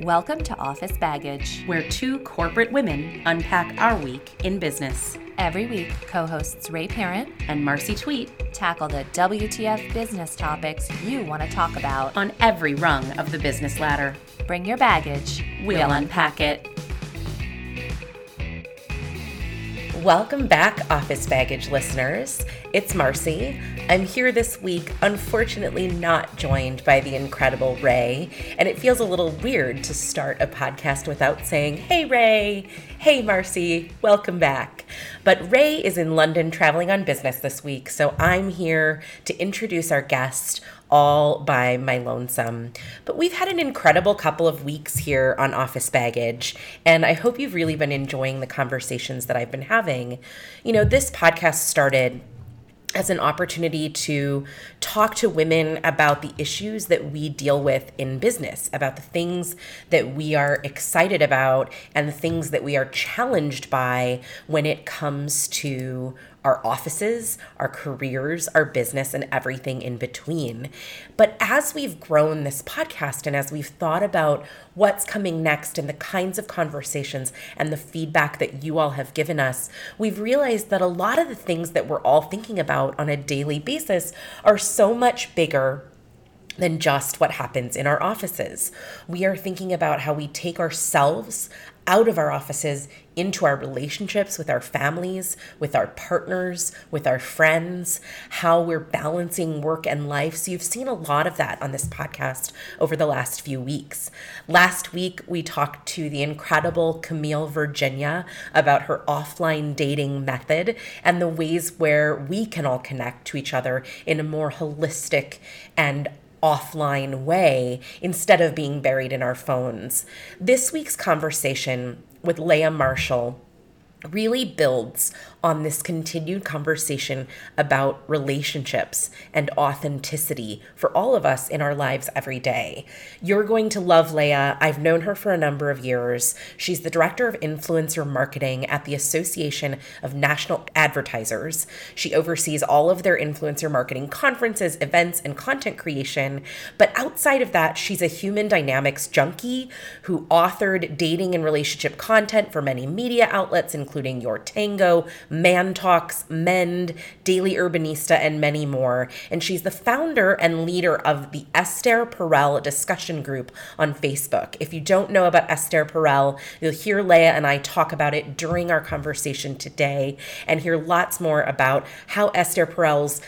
Welcome to Office Baggage. where two corporate women unpack our week in business. Every week, co hosts Ray Parent And Marcy Twete tackle the WTF business topics you want to talk about. on every rung of the business ladder. Bring your baggage, We'll unpack it. Welcome back, Office Baggage listeners. It's Marcy. I'm here this week, unfortunately, not joined by the incredible Ray, and it feels a little weird to start a podcast without saying, Hey, Ray. Hey, Marcy. Welcome back. But Ray is in London traveling on business this week, so I'm here to introduce our guest all by my lonesome. But we've had an incredible couple of weeks here on Office Baggage, and I hope you've really been enjoying the conversations that I've been having. You know, this podcast started as an opportunity to talk to women about the issues that we deal with in business, about the things that we are excited about and the things that we are challenged by when it comes to our offices, our careers, our business, and everything in between. But as we've grown this podcast and as we've thought about what's coming next and the kinds of conversations and the feedback that you all have given us, we've realized that a lot of the things that we're all thinking about on a daily basis are so much bigger than just what happens in our offices. We are thinking about how we take ourselves out of our offices into our relationships with our families, with our partners, with our friends, how we're balancing work and life. So, you've seen a lot of that on this podcast over the last few weeks. Last week, we talked to the incredible Camille Virginia about her offline dating method and the ways where we can all connect to each other in a more holistic and offline way instead of being buried in our phones. This week's conversation with Leah Marshall really builds on this continued conversation about relationships and authenticity for all of us in our lives every day. You're going to love Leah. I've known her for a number of years. She's the director of influencer marketing at the Association of National Advertisers. She oversees all of their influencer marketing conferences, events, and content creation. But outside of that, she's a human dynamics junkie who authored dating and relationship content for many media outlets, including Your Tango, Man Talks, Mend, Daily Urbanista, and many more. And she's the founder and leader of the Esther Perel discussion group on Facebook. If you don't know about Esther Perel, you'll hear Leah and I talk about it during our conversation today and hear lots more about how Esther Perel's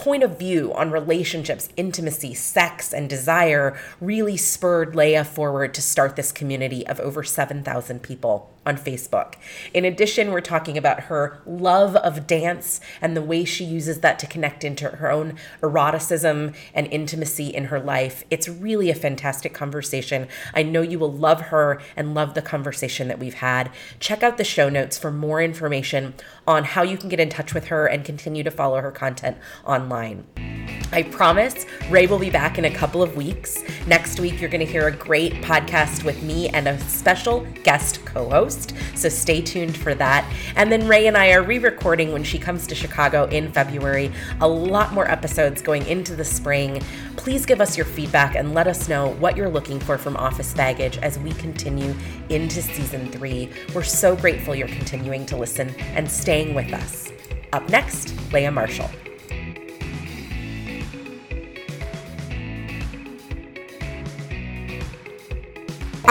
point of view on relationships, intimacy, sex, and desire really spurred Leah forward to start this community of over 7,000 people on Facebook. In addition, we're talking about her love of dance and the way she uses that to connect into her own eroticism and intimacy in her life. It's really a fantastic conversation. I know you will love her and love the conversation that we've had. Check out the show notes for more information on how you can get in touch with her and continue to follow her content online. I promise Ray will be back in a couple of weeks. Next week, you're going to hear a great podcast with me and a special guest co host. So stay tuned for that. And then Ray and I are re recording when she comes to Chicago in February. A lot more episodes going into the spring. Please give us your feedback and let us know what you're looking for from Office Baggage as we continue into season three. We're so grateful you're continuing to listen and staying with us. Up next, Leah Marshall.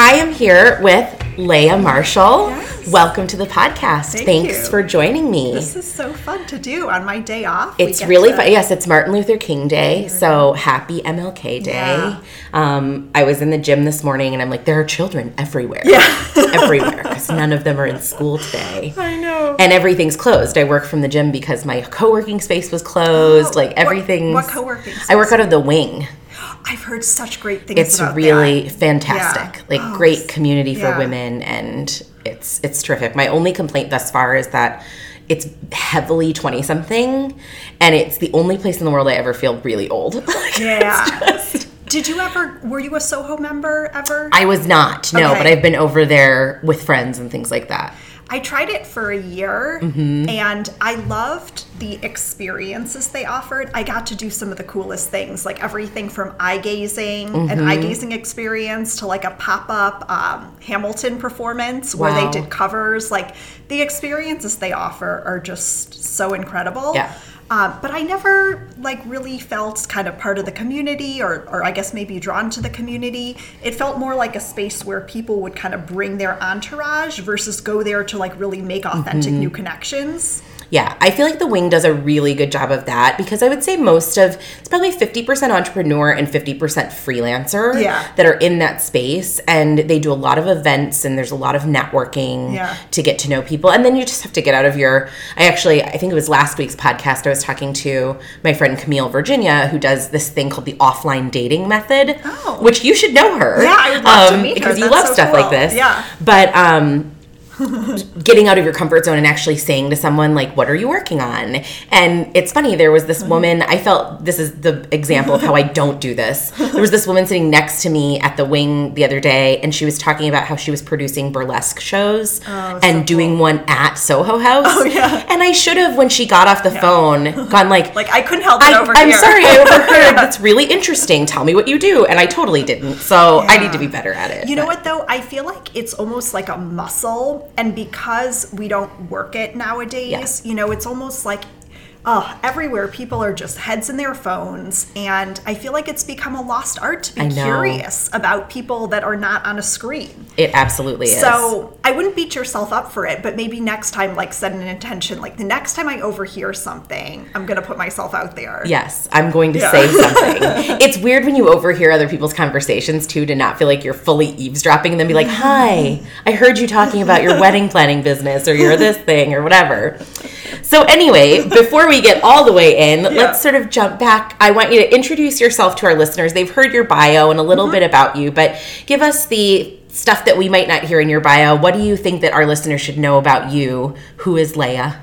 I am here with Leah Marshall. Yes. Welcome to the podcast. Thank Thanks you. for joining me. This is so fun to do on my day off. It's really to- fun. Yes, it's Martin Luther King Day, so happy MLK Day. Yeah. Um, I was in the gym this morning and I'm like, there are children everywhere. Yeah. everywhere, because none of them are in school today. I know. And everything's closed. I work from the gym because my co working space was closed. Oh, like everything. what co-working I work out of the wing. I've heard such great things It's really that. fantastic. Yeah. Like Oh, great community for yeah. women and it's it's terrific. My only complaint thus far is that it's heavily 20 something and it's the only place in the world I ever feel really old. Yeah. just- Did you ever, were you a Soho member ever? I was not, no, Okay. but I've been over there with friends and things like that. I tried it for a year Mm-hmm. and I loved the experiences they offered. I got to do some of the coolest things, like everything from eye gazing, an Mm-hmm. eye gazing experience, to like a pop up um, Hamilton performance where Wow. they did covers. Like the experiences they offer are just so incredible. Yeah. Um, but I never like really felt kind of part of the community, or, or I guess maybe drawn to the community. It felt more like a space where people would kind of bring their entourage versus go there to like really make authentic Mm-hmm. new connections. Yeah, I feel like the wing does a really good job of that because I would say most of it's probably 50% entrepreneur and 50% freelancer Yeah. that are in that space and they do a lot of events and there's a lot of networking Yeah. to get to know people and then you just have to get out of your I actually I think it was last week's podcast I was talking to my friend Camille Virginia who does this thing called the offline dating method Oh. which you should know her Yeah, I would love to meet her. because you love so stuff cool. like this Yeah. but um getting out of your comfort zone and actually saying to someone like what are you working on and it's funny there was this woman i felt this is the example of how i don't do this there was this woman sitting next to me at the wing the other day and she was talking about how she was producing burlesque shows oh, and doing one at soho house oh yeah. and i should have when she got off the phone gone like Like I couldn't help it I, over I'm here. sorry, I overheard. That's really interesting. Tell me what you do. And I totally didn't. So I need to be better at it. You know what though? I feel like it's almost like a muscle, and because we don't work it nowadays, you know, it's almost like. Oh, everywhere people are just heads in their phones, and I feel like it's become a lost art to be curious about people that are not on a screen. It absolutely is. So I wouldn't beat yourself up for it, but maybe next time, like set an intention. Like the next time I overhear something, I'm gonna put myself out there. Yes, I'm going to Yeah. say something. it's weird when you overhear other people's conversations too to not feel like you're fully eavesdropping and then be like, mm-hmm. "Hi, I heard you talking about your wedding planning business or your this thing or whatever." So anyway, before we get all the way in, let's sort of jump back. I want you to introduce yourself to our listeners. They've heard your bio and a little bit about you, but give us the stuff that we might not hear in your bio. What do you think that our listeners should know about you? Who is Leah?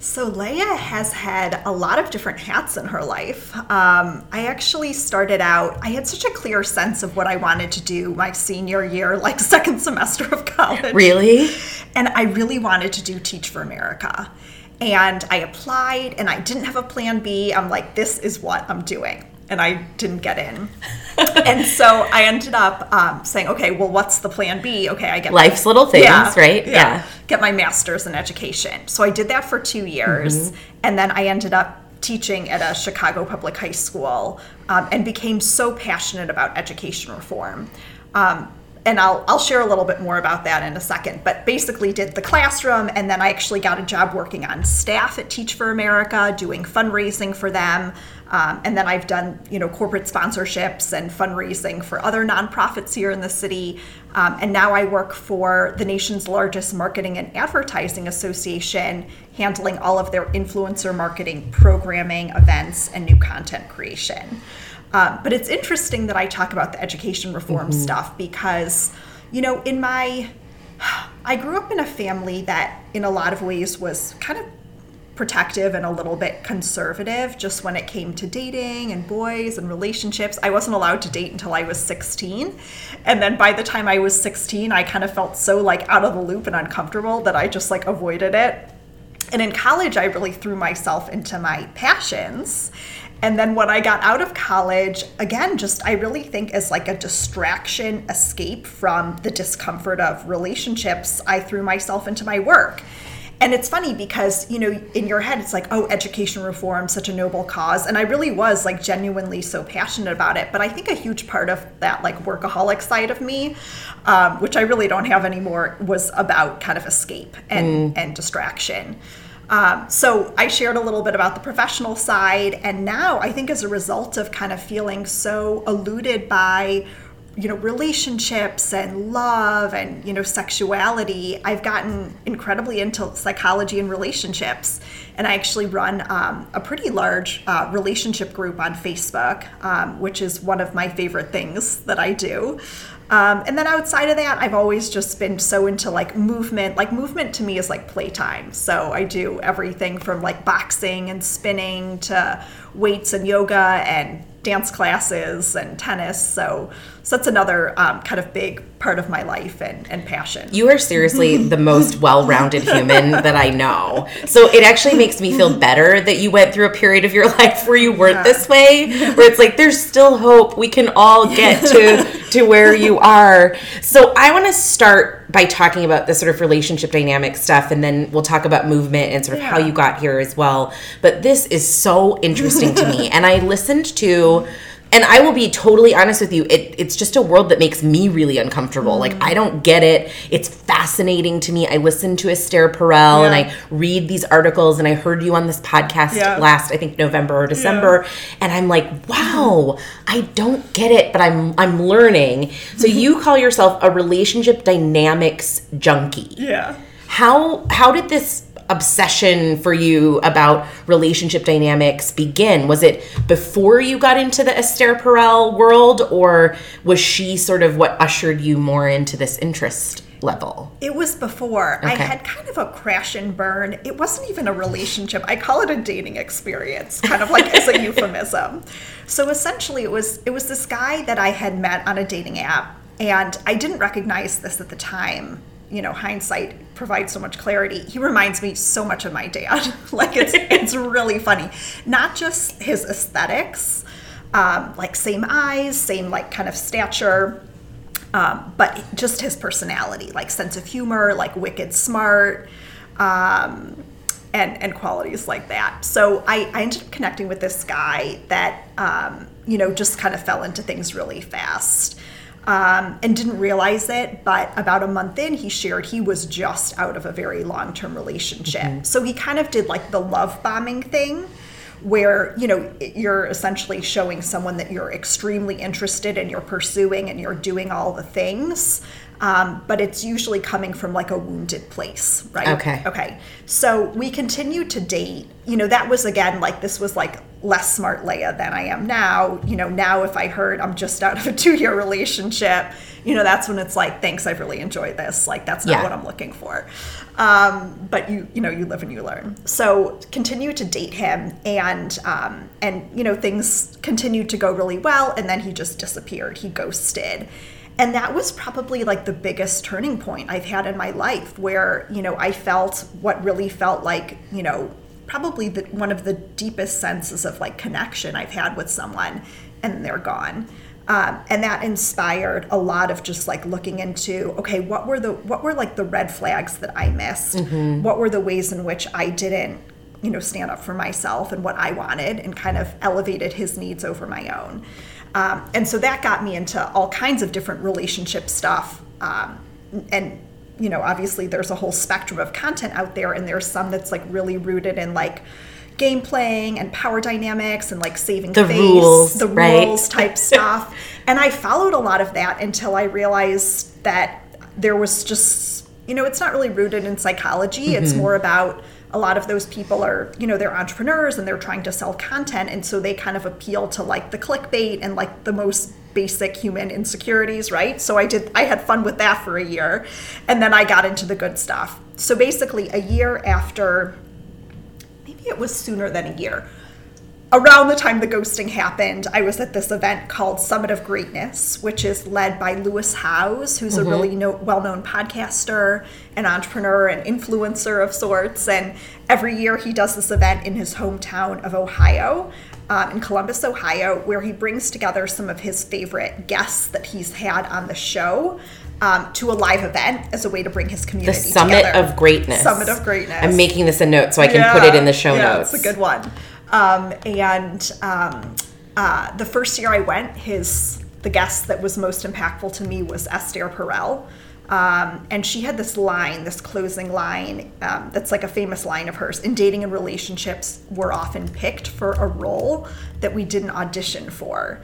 So Leah has had a lot of different hats in her life. Um, I actually started out, I had such a clear sense of what I wanted to do my senior year, like second semester of college. Really? And I really wanted to do Teach for America. And I applied and I didn't have a plan B. I'm like, this is what I'm doing. And I didn't get in. and so I ended up um, saying, okay, well, what's the plan B? Okay, I get my- Life's little things, yeah, right? Yeah. Get my master's in education. So I did that for two years. And then I ended up teaching at a Chicago public high school um, and became so passionate about education reform. Um, and I'll, I'll share a little bit more about that in a second, but basically did the classroom and then I actually got a job working on staff at Teach for America, doing fundraising for them. Um, and then I've done, you know, corporate sponsorships and fundraising for other nonprofits here in the city. Um, and now I work for the nation's largest marketing and advertising association, handling all of their influencer marketing, programming, events, and new content creation. Um, but it's interesting that I talk about the education reform stuff because, you know, in my, I grew up in a family that, in a lot of ways, was kind of protective and a little bit conservative just when it came to dating and boys and relationships. I wasn't allowed to date until I was 16. And then by the time I was 16, I kind of felt so like out of the loop and uncomfortable that I just like avoided it. And in college, I really threw myself into my passions. And then when I got out of college, again, just I really think as like a distraction escape from the discomfort of relationships, I threw myself into my work. And it's funny because, you know, in your head, it's like, oh, education reform, such a noble cause. And I really was like genuinely so passionate about it. But I think a huge part of that, like, workaholic side of me, um, which I really don't have anymore, was about kind of escape and, and distraction. Um, so I shared a little bit about the professional side. And now I think as a result of kind of feeling so eluded by you know relationships and love and you know sexuality i've gotten incredibly into psychology and relationships and i actually run um, a pretty large uh, relationship group on facebook um, which is one of my favorite things that i do um, and then outside of that i've always just been so into like movement like movement to me is like playtime so i do everything from like boxing and spinning to weights and yoga and dance classes and tennis so So that's another um, kind of big part of my life and, and passion. You are seriously the most well rounded human that I know. So it actually makes me feel better that you went through a period of your life where you weren't this way, where it's like there's still hope. We can all get to to where you are. So I want to start by talking about the sort of relationship dynamic stuff and then we'll talk about movement and sort of how you got here as well. But this is so interesting to me. And I listened to and I will be totally honest with you, it, it's just a world that makes me really uncomfortable. Like, Mm. I don't get it. It's fascinating to me. I listen to Esther Perel and I read these articles, and I heard you on this podcast Yeah. last, I think, November or December. And I'm like, wow, I don't get it, but I'm, I'm learning. So, you call yourself a relationship dynamics junkie yeah. how how did this obsession for you about relationship dynamics begin was it before you got into the esther perel world or was she sort of what ushered you more into this interest level It was before. I had kind of a crash and burn. It wasn't even a relationship. I call it a dating experience, kind of like as a euphemism. So essentially it was it was this guy that I had met on a dating app and I didn't recognize this at the time. You know, hindsight provides so much clarity. He reminds me so much of my dad. like it's it's really funny. Not just his aesthetics, um, like same eyes, same like kind of stature, um, but just his personality, like sense of humor, like wicked smart, um, and and qualities like that. So I, I ended up connecting with this guy that um, you know just kind of fell into things really fast. Um, and didn't realize it, but about a month in, he shared he was just out of a very long term relationship. So he kind of did like the love bombing thing, where you know you're essentially showing someone that you're extremely interested and you're pursuing and you're doing all the things um, but it's usually coming from like a wounded place right? Okay. okay. So we continued to date. You know that was again like this was like less smart leah than i am now. You know now if i heard i'm just out of a two-year relationship. You know that's when it's like thanks i've really enjoyed this. Like that's not Yeah. what i'm looking for. Um, but you you know you live and you learn. So continue to date him and um, and you know things continued to go really well and then he just disappeared. He ghosted and that was probably like the biggest turning point i've had in my life where you know i felt what really felt like you know probably the, one of the deepest senses of like connection i've had with someone and they're gone. Um, and that inspired a lot of just like looking into okay what were the what were like the red flags that i missed? What were the ways in which i didn't you know stand up for myself and what i wanted and kind of elevated his needs over my own um, and so that got me into all kinds of different relationship stuff um, and you know obviously there's a whole spectrum of content out there and there's some that's like really rooted in like game playing and power dynamics and like saving The face, rules, the right? rules type stuff. And I followed a lot of that until I realized that there was just, you know, it's not really rooted in psychology. It's more about a lot of those people are, you know, they're entrepreneurs and they're trying to sell content. And so they kind of appeal to like the clickbait and like the most basic human insecurities, right? So I did, I had fun with that for a year. And then I got into the good stuff. So basically, a year after maybe it was sooner than a year. Around the time the ghosting happened, I was at this event called Summit of Greatness, which is led by Lewis Howes, who's a really no, well known podcaster, an entrepreneur, an influencer of sorts. And every year he does this event in his hometown of Ohio, um, in Columbus, Ohio, where he brings together some of his favorite guests that he's had on the show. Um, to a live event as a way to bring his the community summit together. of greatness Summit of Greatness. i'm making this a note so i can put it in the show yeah, notes It's a good one. Um, and um, uh, the first year I went, his the guest that was most impactful to me was Esther Perel. Um, and she had this line, this closing line, um, that's like a famous line of hers. In dating and relationships, we're often picked for a role that we didn't audition for.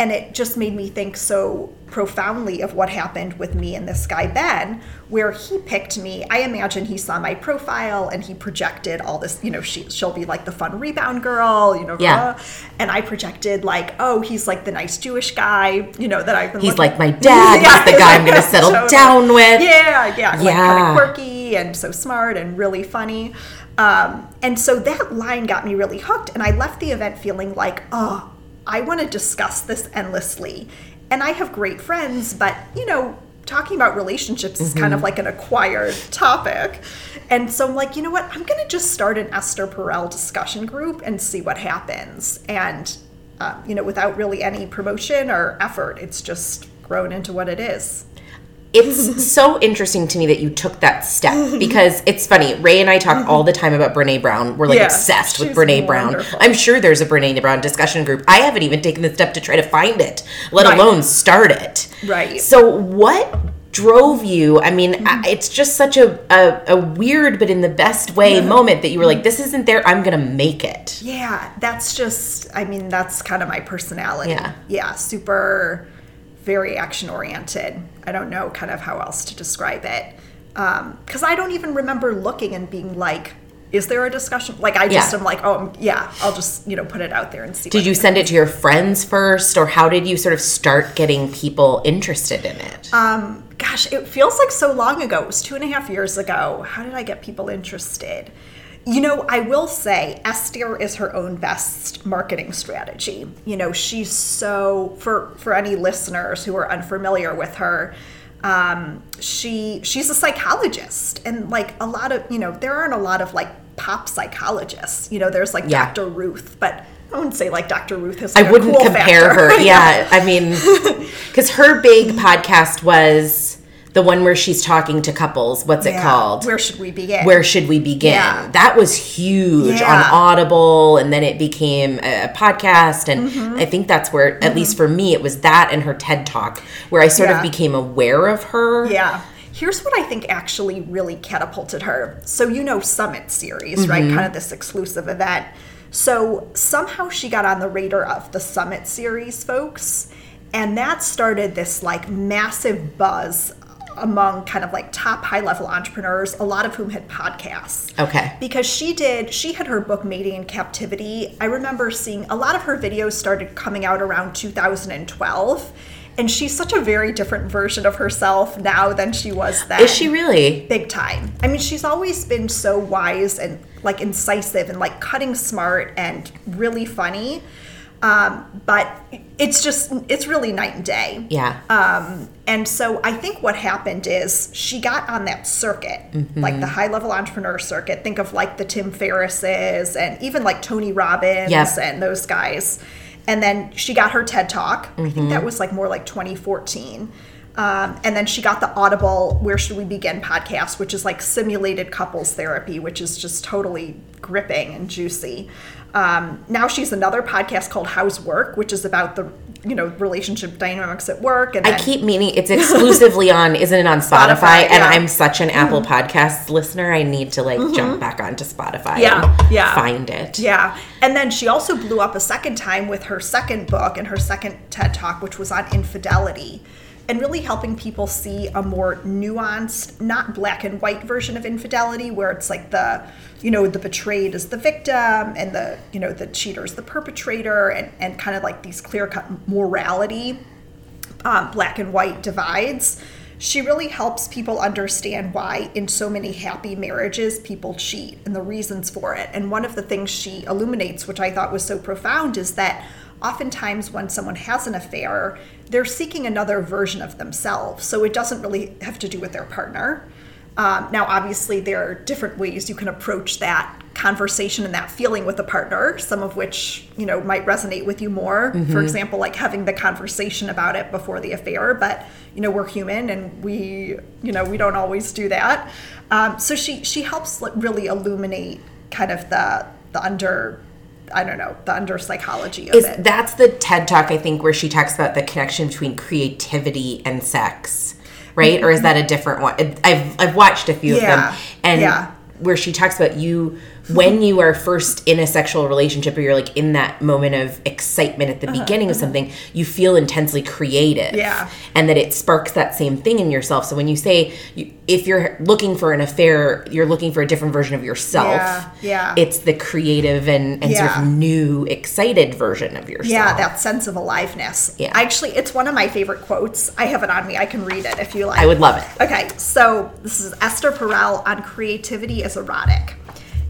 And it just made me think so profoundly of what happened with me and this guy, Ben, where he picked me. I imagine he saw my profile and he projected all this, you know, she, she'll be like the fun rebound girl, you know, Yeah. blah. and I projected like, oh, he's like the nice Jewish guy, you know, that I've been he's looking- like my dad Yeah, he's the guy i'm gonna settle totally. down with Yeah, yeah, like kind Yeah. of quirky and so smart and really funny. Um, and so that line got me really hooked, and I left the event feeling like, oh, I want to discuss this endlessly. and I have great friends, but you know, talking about relationships is kind of like an acquired topic. And so I'm like, you know what? I'm going to just start an Esther Perel discussion group and see what happens. And, uh, you know, without really any promotion or effort, it's just grown into what it is. It's so interesting to me that you took that step because it's funny. Ray and I talk all the time about Brene Brown. We're like Yeah, obsessed with Brene Brown. I'm sure there's a Brene Brown discussion group. I haven't even taken the step to try to find it, let Right. alone start it. Right. So, what drove you? I mean, Mm-hmm. It's just such a, a, a weird, but in the best way, moment that you were like, this isn't there. I'm going to make it. Yeah, that's just, I mean, that's kind of my personality. Yeah. Yeah, super, very action oriented. I don't know kind of how else to describe it. Because I don't even remember looking and being like, is there a discussion? Like, I just Yeah. am like, oh, yeah, I'll just, you know, put it out there and see. Did you send it to your friends first, or how did you sort of start getting people interested in it? Um, gosh, it feels like so long ago. It was two and a half years ago. How did I get people interested? You know, I will say Esther is her own best marketing strategy. You know, she's so for for any listeners who are unfamiliar with her, um, she she's a psychologist, and like a lot of you know, there aren't a lot of like pop psychologists. You know, there's like Yeah. Dr. Ruth, but I wouldn't say like Dr. Ruth is. I like, wouldn't cool compare factor. her. Yeah, I mean, because her big podcast was the one where she's talking to couples. What's it called? Where should we begin? Where should we begin? Yeah. That was huge on Audible, and then it became a, a podcast. And Mm-hmm. I think that's where, at least for me, it was that and her TED Talk where I sort Yeah. of became aware of her. Yeah. Here's what I think actually really catapulted her. So, you know, Summit Series, right? Kind of this exclusive event. So, somehow she got on the radar of the Summit Series folks. And that started this like massive buzz among kind of like top high level entrepreneurs, a lot of whom had podcasts. Okay. because she did she had her book mating in captivity. I remember seeing a lot of her videos started coming out around 2012 and she's such a very different version of herself now than she was then. Is she really? big time. I mean she's always been so wise and like incisive and like cutting smart and really funny um, but it's just it's really night and day Yeah. um, and so I think what happened is she got on that circuit, like the high level entrepreneur circuit. Think of like the Tim Ferrisses and even like Tony Robbins Yep. and those guys. And then she got her TED Talk. I think that was like more like 2014. Um, and then she got the Audible Where Should We Begin podcast, which is like simulated couples therapy, which is just totally gripping and juicy. Um, now she's another podcast called How's Work, which is about the you know relationship dynamics at work. And I then- keep meaning it's exclusively on, isn't it on Spotify? Spotify, And yeah. Mm-hmm. I'm such an Apple Podcasts listener. I need to like jump back onto Spotify Yeah, and yeah. find it. Yeah. And then she also blew up a second time with her second book and her second TED Talk, which was on infidelity and really helping people see a more nuanced, not black and white version of infidelity where it's like the, you know, the betrayed is the victim and the, you know, the cheater is the perpetrator and, and kind of like these clear cut morality um, black and white divides. She really helps people understand why, in so many happy marriages, people cheat and the reasons for it. And one of the things she illuminates, which I thought was so profound, is that oftentimes when someone has an affair, they're seeking another version of themselves. So it doesn't really have to do with their partner. Um, now, obviously, there are different ways you can approach that conversation and that feeling with a partner, some of which, you know, might resonate with you more. For example, like having the conversation about it before the affair, but, you know, we're human and we, you know, we don't always do that. Um, so she, she helps really illuminate kind of the, the under, I don't know, the under psychology of Is it. that's the TED Talk I think where she talks about the connection between creativity and sex, right? Or is that a different one? I've I've watched a few Yeah, of them, and yeah. where she talks about you when you are first in a sexual relationship or you're like in that moment of excitement at the beginning of something, you feel intensely creative, Uh-huh, Yeah. and that it sparks that same thing in yourself. So when you say you, if you're looking for an affair, you're looking for a different version of yourself. Yeah, yeah. It's the creative and, and sort of new, excited version of yourself. Yeah, that sense of aliveness. Yeah. Actually, it's one of my favorite quotes. I have it on me. I can read it if you like. I would love it. Okay, so this is Esther Perel on creativity is erotic.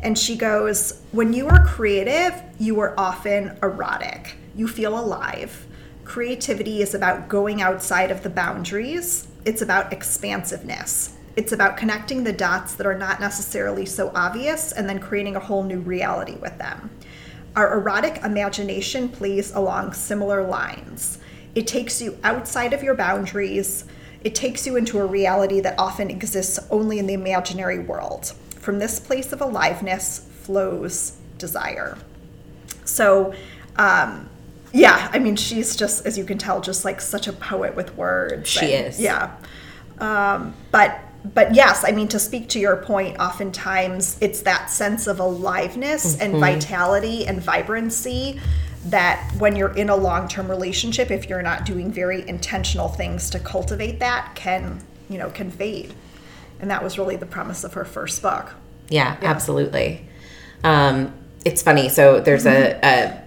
And she goes, When you are creative, you are often erotic. You feel alive. creativity is about going outside of the boundaries, it's about expansiveness. It's about connecting the dots that are not necessarily so obvious and then creating a whole new reality with them. Our erotic imagination plays along similar lines. It takes you outside of your boundaries. It takes you into a reality that often exists only in the imaginary world. From this place of aliveness flows desire. So, um, yeah, I mean, she's just, as you can tell, just like such a poet with words. She And- is. Yeah. Um, but but yes, I mean to speak to your point, oftentimes it's that sense of aliveness and Mm-hmm. vitality and vibrancy that when you're in a long-term relationship, if you're not doing very intentional things to cultivate that, can you know can fade. And that was really the premise of her first book. Yeah, absolutely. Um, it's funny. So there's a, a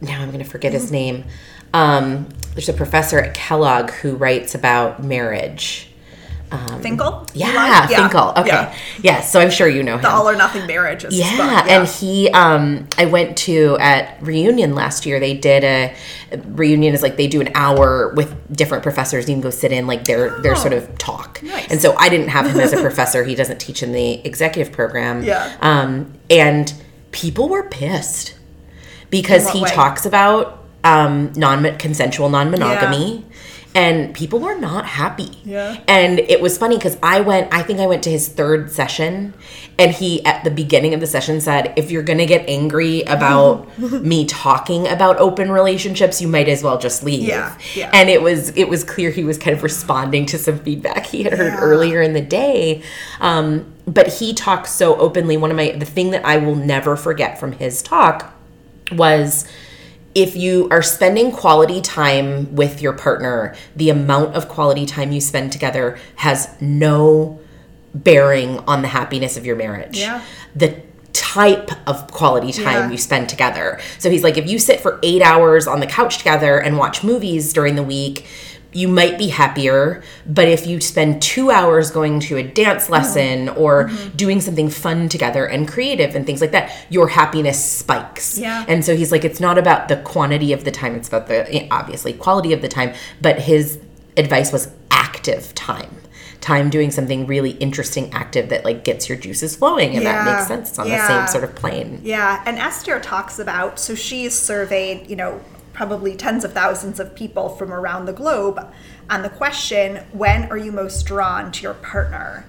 now I'm going to forget his name. Um, there's a professor at Kellogg who writes about marriage. Finkel? You Yeah, like? Finkel. Okay. Yeah. Yes, so I'm sure you know him. The all or nothing marriage is his Yeah, and he, um, I went to at reunion last year. They did a reunion is like they do an hour with different professors. You can go sit in like their their sort of talk. Oh, Nice. And so I didn't have him as a professor. He doesn't teach in the executive program. Yeah. Um, and people were pissed because he way? talks about um, non consensual non monogamy. And people were not happy. Yeah. And it was funny because I went, I think I went to his third session, and he, at the beginning of the session, said, If you're going to get angry about me talking about open relationships, you might as well just leave. Yeah, yeah. And it was, it was clear he was kind of responding to some feedback he had heard Yeah. earlier in the day. Um, but he talks so openly. One of my, the thing that I will never forget from his talk was if you are spending quality time with your partner, the amount of quality time you spend together has no bearing on the happiness of your marriage. Yeah. The type of quality time Yeah. you spend together. So he's like, if you sit for eight hours on the couch together and watch movies during the week, you might be happier. But if you spend two hours going to a dance lesson or mm-hmm. doing something fun together and creative and things like that, your happiness spikes. Yeah. And so he's like, it's not about the quantity of the time, it's about the eh, obviously quality of the time. But his advice was active time. Time doing something really interesting, active that like gets your juices flowing, and that makes sense. It's on Yeah. the same sort of plane. Yeah, and Esther talks about so she's surveyed, you know, probably tens of thousands of people from around the globe on the question, when are you most drawn to your partner?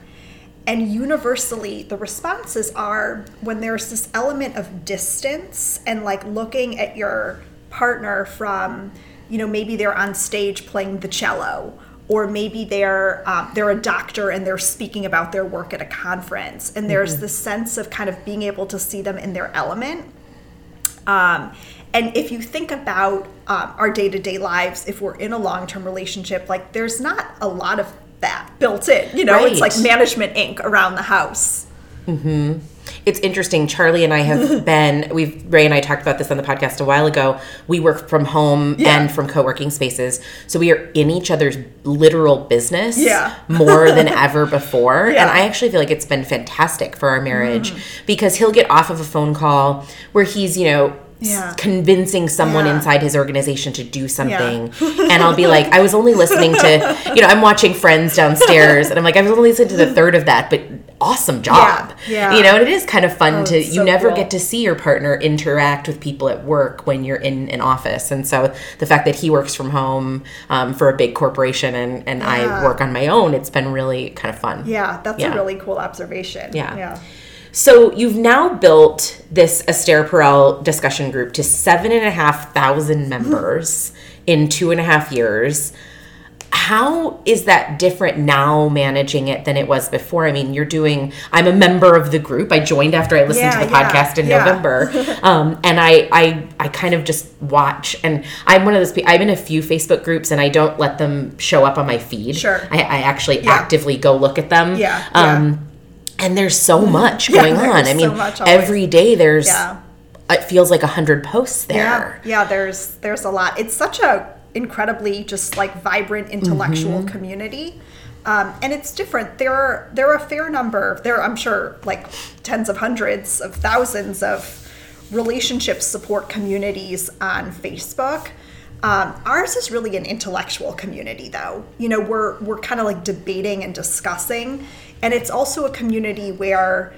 And universally, the responses are when there's this element of distance and like looking at your partner from, you know, maybe they're on stage playing the cello, or maybe they're um, they're a doctor and they're speaking about their work at a conference, and there's this sense of kind of being able to see them in their element. Um, and if you think about um, our day to day lives, if we're in a long term relationship, like there's not a lot of that built in. You know, it's like management Inc. around the house. Hmm. It's interesting. Charlie and I have been, we've, Ray and I talked about this on the podcast a while ago. We work from home Yeah. and from co working spaces. So we are in each other's literal business Yeah. more than ever before. Yeah. Mm. And I actually feel like it's been fantastic for our marriage because he'll get off of a phone call where he's, you know, Yeah. convincing someone Yeah. inside his organization to do something. and I'll be like, I was only listening to, you know, I'm watching Friends downstairs and I'm like, I was only listening to the third of that, but awesome job. yeah. You know, and it is kind of fun Oh, to, you so never cool. get to see your partner interact with people at work when you're in an office. And so the fact that he works from home um, for a big corporation and, and I work on my own, it's been really kind of fun. Yeah, that's Yeah. a really cool observation. Yeah. Yeah. So you've now built this Esther Perel discussion group to seven and a half thousand members in two and a half years. How is that different now managing it than it was before? I mean, you're doing, I'm a member of the group. I joined after I listened Yeah, to the yeah, podcast in yeah. November. Um, and I, I, I kind of just watch and I'm one of those people, I'm in a few Facebook groups and I don't let them show up on my feed. Sure. I, I actually actively go look at them. Yeah, Um, and there's so much Yeah, going on. I mean, so every day there's Yeah. it feels like a hundred posts there. Yeah, yeah. There's there's a lot. It's such a incredibly just like vibrant intellectual Mm-hmm. community, um, and it's different. There are there are a fair number. There are, I'm sure like tens of hundreds of thousands of relationship support communities on Facebook. Um, ours is really an intellectual community, though. You know, we're we're kind of like debating and discussing, and it's also a community where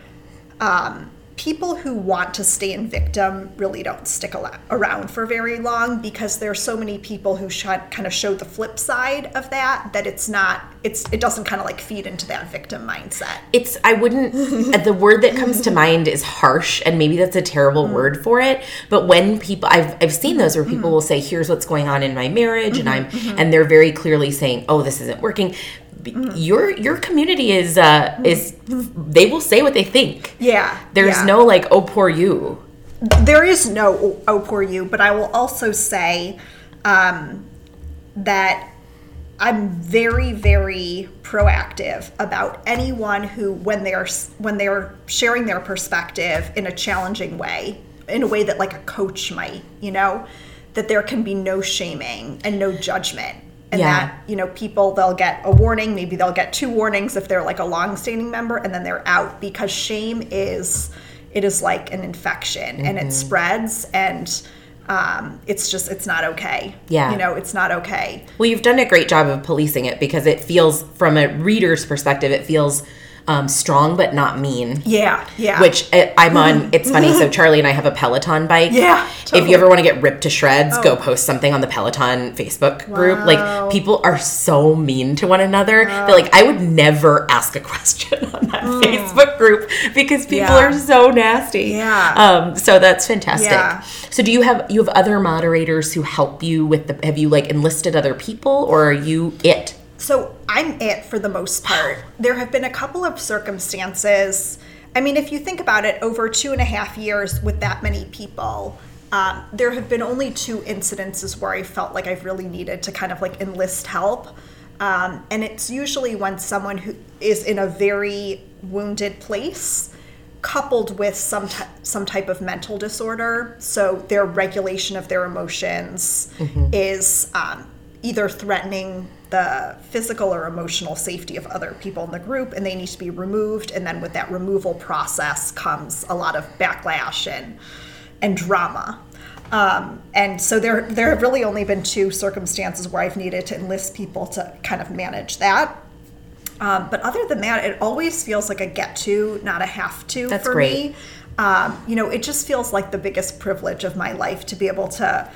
um, people who want to stay in victim really don't stick around for very long because there's so many people who sh- kind of show the flip side of that that it's not it's it doesn't kind of like feed into that victim mindset it's i wouldn't the word that comes to mind is harsh and maybe that's a terrible Mm. word for it but when people i've, I've seen those where Mm-hmm. people will say here's what's going on in my marriage and i'm and they're very clearly saying oh this isn't working Mm. your your community is uh is they will say what they think yeah there's yeah. no like oh poor you there is no oh, oh poor you but i will also say um, that i'm very very proactive about anyone who when they're when they're sharing their perspective in a challenging way in a way that like a coach might you know that there can be no shaming and no judgment and Yeah. that you know people they'll get a warning maybe they'll get two warnings if they're like a long-standing member and then they're out because shame is it is like an infection and Mm-hmm. it spreads and um, it's just it's not okay Yeah. you know it's not okay Well, you've done a great job of policing it because it feels, from a reader's perspective, it feels um, strong but not mean. yeah yeah Which uh, I'm on. It's funny. So Charlie and I have a Peloton bike. Yeah, If you ever want to get ripped to shreds, go Oh. post something on the Peloton Facebook group. Wow. Like people are so mean to one another. They're like, I would never ask a question on that Facebook group because people Mm. Yeah. are so nasty. Yeah. Um. So that's fantastic. Yeah. So do you have you have other moderators who help you with the? Have you like enlisted other people or are you it? So I'm it for the most part. There have been a couple of circumstances. I mean, if you think about it, over two and a half years with that many people, um, there have been only two incidences where I felt like I've really needed to kind of like enlist help. Um, and it's usually when someone who is in a very wounded place coupled with some ty- some type of mental disorder. So their regulation of their emotions is um, either threatening the physical or emotional safety of other people in the group, and they need to be removed. And then with that removal process comes a lot of backlash and and drama. Um, and so there there have really only been two circumstances where I've needed to enlist people to kind of manage that. Um, but other than that, it always feels like a get to, not a have to That's for great. me. Um, you know, it just feels like the biggest privilege of my life to be able to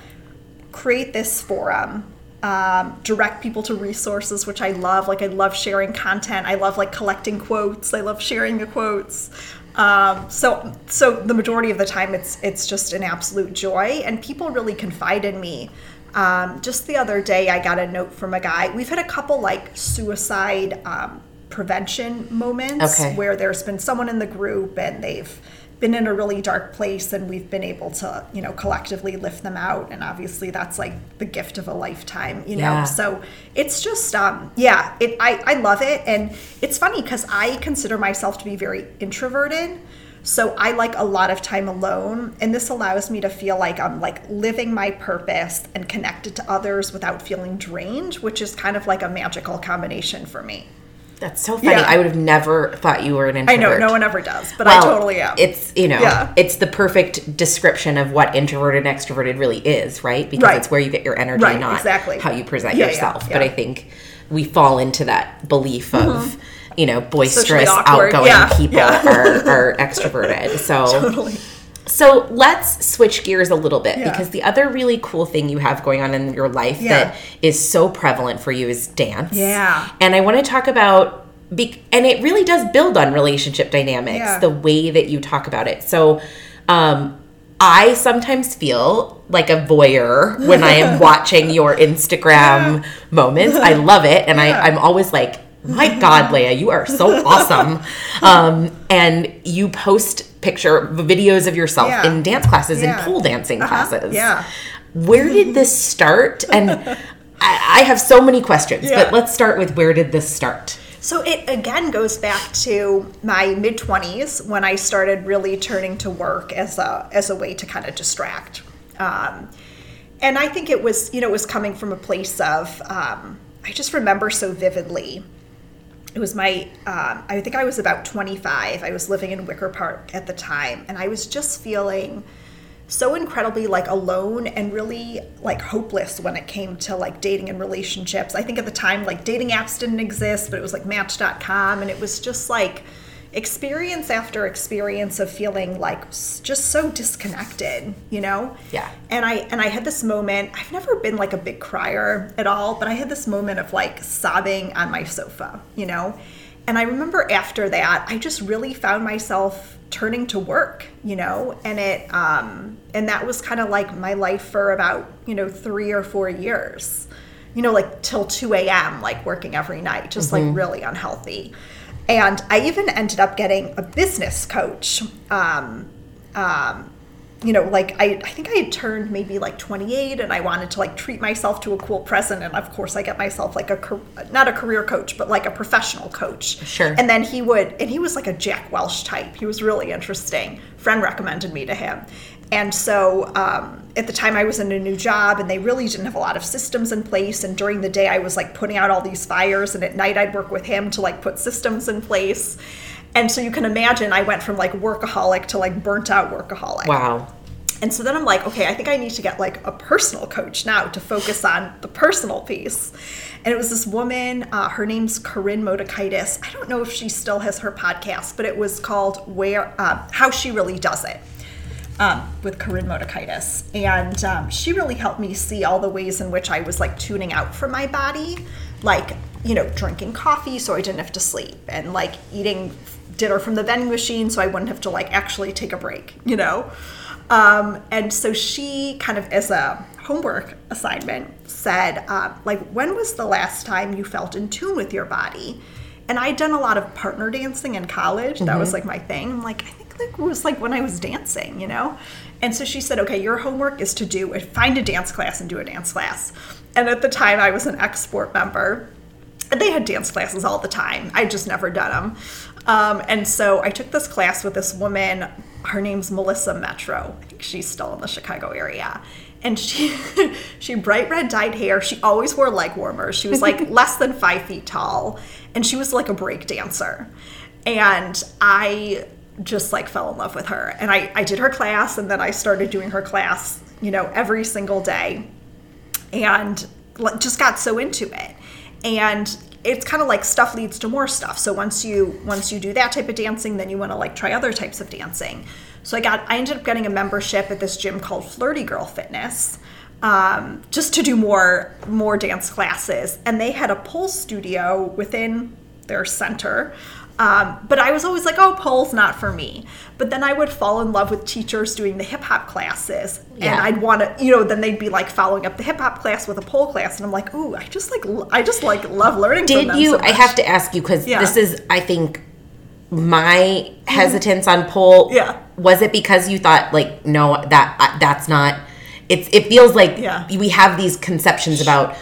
create this forum, um, direct people to resources, which I love. Like, I love sharing content. I love like collecting quotes. I love sharing the quotes. Um, so, so the majority of the time, it's it's just an absolute joy, and people really confide in me. Um, just the other day, I got a note from a guy. We've had a couple like suicide um, prevention moments Okay. where there's been someone in the group and they've been in a really dark place and we've been able to you know collectively lift them out. And obviously that's like the gift of a lifetime you know? Yeah. so it's just um yeah it i i love it. And it's funny because i consider myself to be very introverted. So i like a lot of time alone. And this allows me to feel like i'm like living my purpose and connected to others without feeling drained which is kind of like a magical combination for me That's so funny. Yeah. I would have never thought you were an introvert. i know no one ever does but i totally am It's you know, Yeah. it's the perfect description of what introverted and extroverted really is, right? Because Right. it's where you get your energy, Right, not exactly. how you present Yeah, yourself. But. I think we fall into that belief of you know boisterous, Mm-hmm. outgoing people are, are extroverted. So totally so let's switch gears a little bit Yeah. because the other really cool thing you have going on in your life Yeah. that is so prevalent for you is dance. Yeah. And I want to talk about be- and it really does build on relationship dynamics Yeah. the way that you talk about it. So um I sometimes feel like a voyeur when I am watching your Instagram moments. I love it and. I I'm always like my God, Leah, you are so awesome. Um, and you post picture videos of yourself Yeah. in dance classes Yeah. and pole dancing Uh-huh. classes. Yeah. Where did this start? And I, I have so many questions, Yeah. but let's start with where did this start? So it again goes back to my mid 20s when I started really turning to work as a as a way to kind of distract. Um, and I think it was, you know, it was coming from a place of um, I just remember so vividly. It was my, um, I think I was about 25. I was living in Wicker Park at the time, and I was just feeling so incredibly like alone and really like hopeless when it came to like dating and relationships. I think at the time like dating apps didn't exist, but it was like match.com and it was just like experience after experience of feeling like just so disconnected, you know? Yeah. And I and I had this moment, I've never been like a big crier at all, but I had this moment of like sobbing on my sofa, you know? And I remember after that, I just really found myself turning to work, you know, and it um and that was kind of like my life for about, you know, 3 or 4 years. You know, like till 2 a.m., like working every night, just like really unhealthy. And I even ended up getting a business coach. Um, um, you know, like I, I think I had turned maybe like 28 and I wanted to like treat myself to a cool present. And of course, I get myself like a, not a career coach, but like a professional coach. Sure. And then he would, and he was like a Jack Welch type. He was really interesting. Friend recommended me to him. And so um, at the time I was in a new job and they really didn't have a lot of systems in place. And during the day I was like putting out all these fires and at night I'd work with him to like put systems in place. And so you can imagine I went from like workaholic to like burnt out workaholic. Wow. And so then I'm like, okay, I think I need to get like a personal coach now to focus on the personal piece. And it was this woman, uh, her name's Koren Motekaitis. I don't know if she still has her podcast, but it was called "Where uh, How She Really Does It." Um, with Koren Motekaitis. And um, she really helped me see all the ways in which I was like tuning out from my body, like, you know, drinking coffee so I didn't have to sleep, and like eating dinner from the vending machine so I wouldn't have to like actually take a break, you know? Um, and so she kind of, as a homework assignment, said, uh, like, when was the last time you felt in tune with your body? And I'd done a lot of partner dancing in college. That was like my thing. I'm like, I think like it was like when I was dancing, you know? And so she said, okay, your homework is to do find a dance class and do a dance class. And at the time I was an XSport member. And they had dance classes all the time. I'd just never done them. Um, and so I took this class with this woman. Her name's Melissa Metro. I think she's still in the Chicago area. And she, she bright red dyed hair. She always wore leg warmers. She was like less than five feet tall, and she was like a break dancer. And I just like fell in love with her. And I, I did her class, and then I started doing her class, you know, every single day and just got so into it and it's kind of like stuff leads to more stuff so once you once you do that type of dancing then you want to like try other types of dancing so i got i ended up getting a membership at this gym called flirty girl fitness um, just to do more more dance classes and they had a pole studio within their center um, but I was always like, oh, pole's not for me. But then I would fall in love with teachers doing the hip hop classes, and I'd want to, you know, then they'd be like following up the hip hop class with a pole class, and I'm like, ooh, I just like, I just like love learning. from Did them you? so I have to ask you because Yeah. this is, I think, my hesitance on pole. Yeah. Was it because you thought like, no, that uh, that's not? It's. It feels like Yeah. we have these conceptions about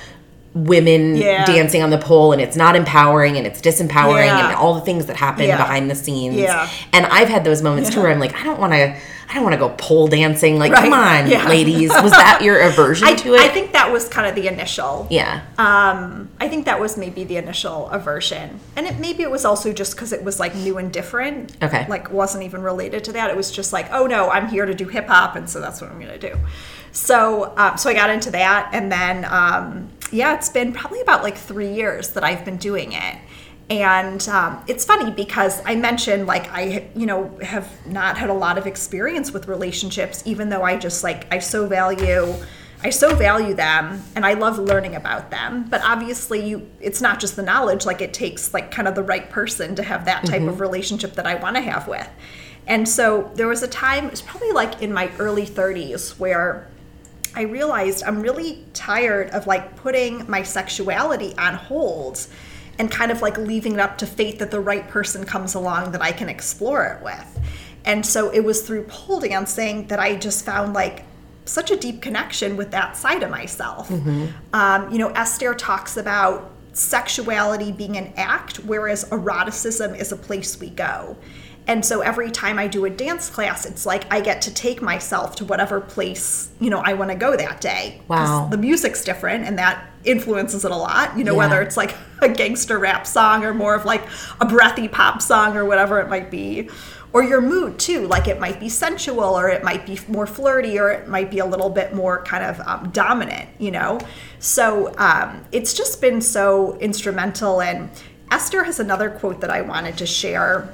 women Yeah. dancing on the pole and it's not empowering and it's disempowering Yeah. and all the things that happen Yeah. behind the scenes. Yeah. And I've had those moments too where I'm like, I don't want to. I don't want to go pole dancing. Like, Right. come on, ladies. Was that your aversion I, to it? I think that was kind of the initial. Yeah. Um, I think that was maybe the initial aversion, and it maybe it was also just because it was like new and different. Okay. Like wasn't even related to that. It was just like, oh no, I'm here to do hip hop, and so that's what I'm gonna do. So, um, so I got into that, and then um, yeah, it's been probably about like three years that I've been doing it. And um, it's funny because I mentioned like I, you know, have not had a lot of experience with relationships, even though I just like I so value I so value them and I love learning about them. But obviously, you it's not just the knowledge, like it takes like kind of the right person to have that type of relationship that I want to have with. And so there was a time, it was probably like in my early 30s where I realized I'm really tired of like putting my sexuality on hold and kind of like leaving it up to fate that the right person comes along that I can explore it with. And so it was through pole dancing that I just found like such a deep connection with that side of myself. Um, you know, Esther talks about sexuality being an act, whereas eroticism is a place we go. And so every time I do a dance class, it's like I get to take myself to whatever place, you know, I want to go that day. Wow. The music's different and that influences it a lot, you know, Yeah. whether it's like a gangster rap song or more of like a breathy pop song or whatever it might be. or your mood too. Like it might be sensual, or it might be more flirty, or it might be a little bit more kind of um, dominant, you know? So um, it's just been so instrumental. And Esther has another quote that I wanted to share.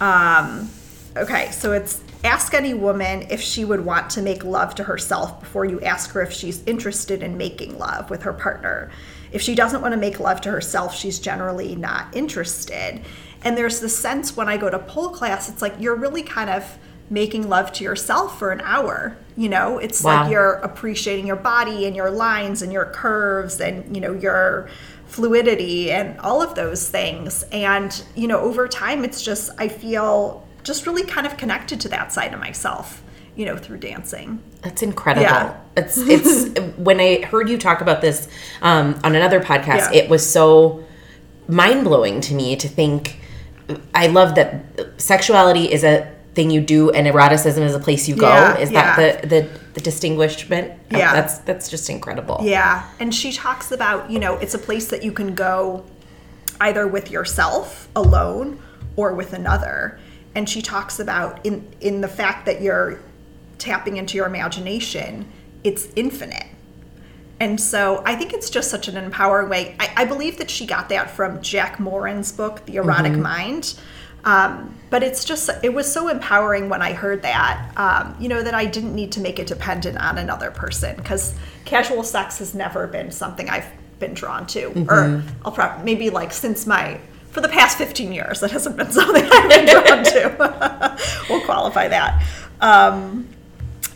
Um, okay, so it's ask any woman if she would want to make love to herself before you ask her if she's interested in making love with her partner. If she doesn't want to make love to herself, she's generally not interested. And there's this sense when I go to pole class, it's like you're really kind of making love to yourself for an hour. You know, it's Wow. like you're appreciating your body and your lines and your curves and, you know, your fluidity and all of those things. And, you know, over time, it's just, I feel just really kind of connected to that side of myself, you know, through dancing. That's incredible. Yeah. It's it's when I heard you talk about this um, on another podcast, Yeah. it was so mind blowing to me to think. I love that sexuality is a thing you do, and eroticism is a place you go. Yeah, is yeah. that the the, the distinguishment? Oh, Yeah. that's that's just incredible. Yeah. And she talks about, you know, it's a place that you can go either with yourself alone or with another. And she talks about in in the fact that you're tapping into your imagination, it's infinite. And so I think it's just such an empowering way. I, I believe that she got that from Jack Morin's book, The Erotic mm-hmm. Mind. Um, but it's just, it was so empowering when I heard that, um, you know, that I didn't need to make it dependent on another person because casual sex has never been something I've been drawn to. Or I'll probably, maybe like since my, for the past 15 years, that hasn't been something I've been drawn to. we'll qualify that. Um,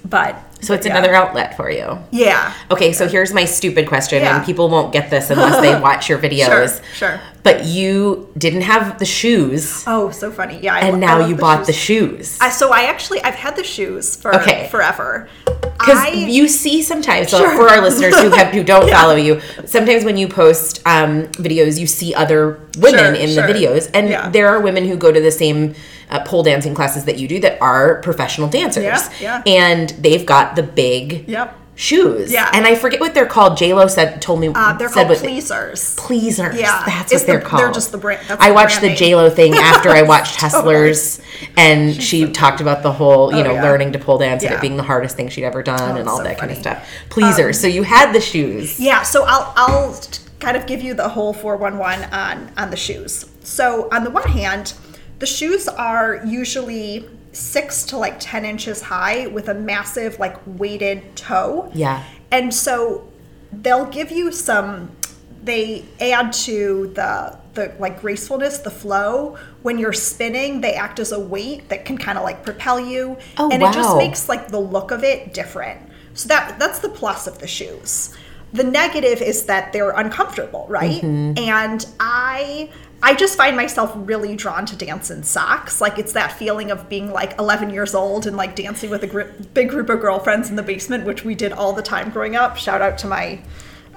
but So it's yeah. another outlet for you. Yeah. Okay, so here's my stupid question, Yeah. and people won't get this unless they watch your videos. sure. sure. But you didn't have the shoes, Oh, so funny. Yeah. I and lo- now you the bought the shoes. shoes. I, so I actually I've had the shoes for Okay. forever. Because you see sometimes, so Sure. for our listeners who have who don't follow you, sometimes when you post um, videos, you see other women Sure, in sure. the videos, and Yeah. there are women who go to the same uh, pole dancing classes that you do that are professional dancers, Yeah, yeah. and they've got the big Yep. Shoes, Yeah. and I forget what they're called. J Lo said told me uh, they're said called pleasers. pleasers. Yeah, that's it's what they're the- called. they're just the brand- that's I the watched the brand J Lo thing after I watched Hustlers, and she talked about the whole, you Oh, know, yeah. learning to pole dance and it being the hardest thing she'd ever done, and all so that kind of. Um, stuff. Pleasers. so you had the shoes. Yeah, so I'll I'll kind of give you the whole 411 on on the shoes. So on the one hand, the shoes are usually six to like 10 inches high with a massive like weighted toe. Yeah. And so they'll give you some they add to the the like gracefulness, the flow. When you're spinning, they act as a weight that can kind of like propel you. Oh, and it just makes like the look of it different. So that that's the plus of the shoes. The negative is that they're uncomfortable, right? Mm-hmm. And I I just find myself really drawn to dance in socks. Like it's that feeling of being like 11 years old and like dancing with a gr- big group of girlfriends in the basement, which we did all the time growing up. Shout out to my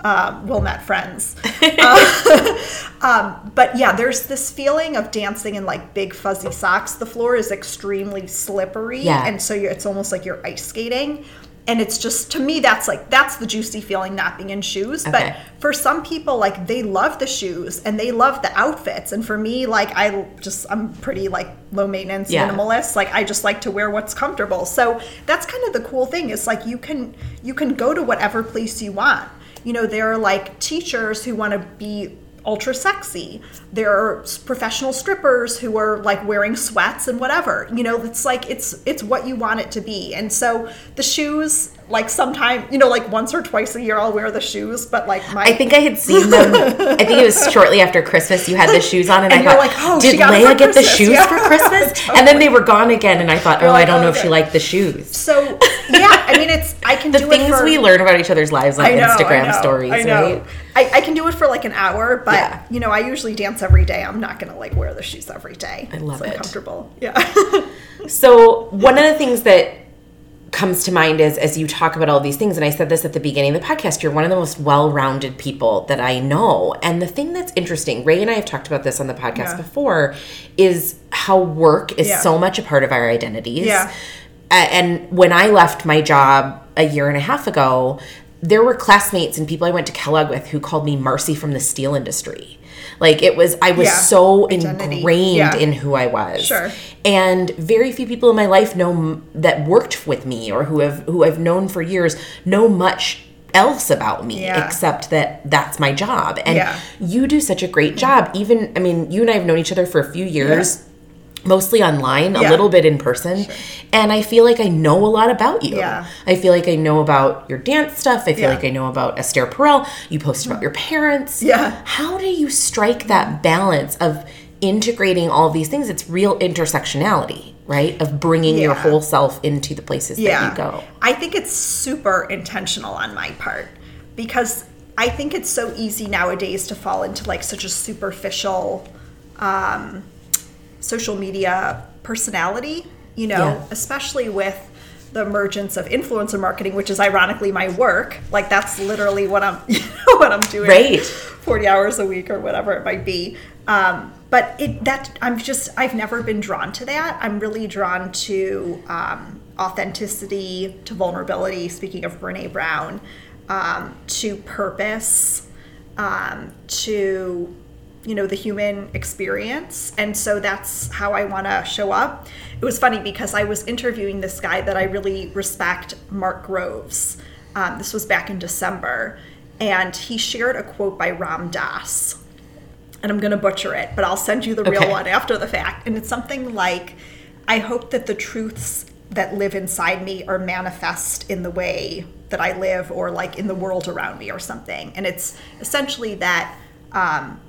um, Wilmette friends. Uh, um, but yeah, there's this feeling of dancing in like big fuzzy socks. The floor is extremely slippery, Yeah. and so you're, it's almost like you're ice skating. And it's just to me that's like that's the juicy feeling not being in shoes. Okay. But for some people, like they love the shoes and they love the outfits. And for me, like I just I'm pretty like low maintenance Yeah. minimalist. Like I just like to wear what's comfortable. So that's kind of the cool thing is like you can you can go to whatever place you want. You know, there are like teachers who want to be ultra sexy. There are professional strippers who are like wearing sweats and whatever. You know, it's like it's it's what you want it to be. And so the shoes, like sometime, you know, like once or twice a year I'll wear the shoes, but like my I think I had seen them. I think it was shortly after Christmas. You had the shoes on, and, And I thought, like, oh, did Leah get the shoes Yeah. for Christmas? And then they were gone again, and I thought, oh, I don't know oh, if she liked the shoes. so yeah, I mean it's I can The do things for, we learn about each other's lives on know, Instagram know, stories, right? I, I can do it for like an hour, but Yeah. you know, I usually dance every day. I'm not gonna like wear the shoes every day. I love it's it. uncomfortable. Yeah. So one of the things that comes to mind is as you talk about all these things, and I said this at the beginning of the podcast, you're one of the most well-rounded people that I know. And the thing that's interesting, Ray and I have talked about this on the podcast Yeah. before, is how work is Yeah. so much a part of our identities. Yeah. And when I left my job a year and a half ago, there were classmates and people I went to Kellogg with who called me Marcy from the steel industry. Like it was, I was Yeah. so Identity. ingrained Yeah. in who I was. Sure. And very few people in my life know that worked with me or who have who I've known for years know much else about me Yeah. except that that's my job. And you do such a great job. Even I mean, you and I have known each other for a few years. Mostly online, a little bit in person. And I feel like I know a lot about you. Yeah. I feel like I know about your dance stuff. I feel Yeah. like I know about Esther Perel. You post about your parents. Yeah. How do you strike that balance of integrating all these things? It's real intersectionality, right? Of bringing your whole self into the places that you go. I think it's super intentional on my part because I think it's so easy nowadays to fall into like such a superficial um, social media personality, you know, Yeah. especially with the emergence of influencer marketing, which is ironically my work. Like that's literally what I'm, you know, what I'm doing. Right. 40 hours a week or whatever it might be. Um, but it that I'm just I've never been drawn to that. I'm really drawn to um, authenticity, to vulnerability. Speaking of Brene Brown, um, to purpose, um, to you know the human experience, and so that's how I want to show up. It was funny because I was interviewing this guy that I really respect, Mark Groves. Um, this was back in December, and he shared a quote by Ram Dass and I'm going to butcher it, but I'll send you the real one after the fact. And it's something like, I hope that the truths that live inside me are manifest in the way that I live or like in the world around me or something. And it's essentially that, um,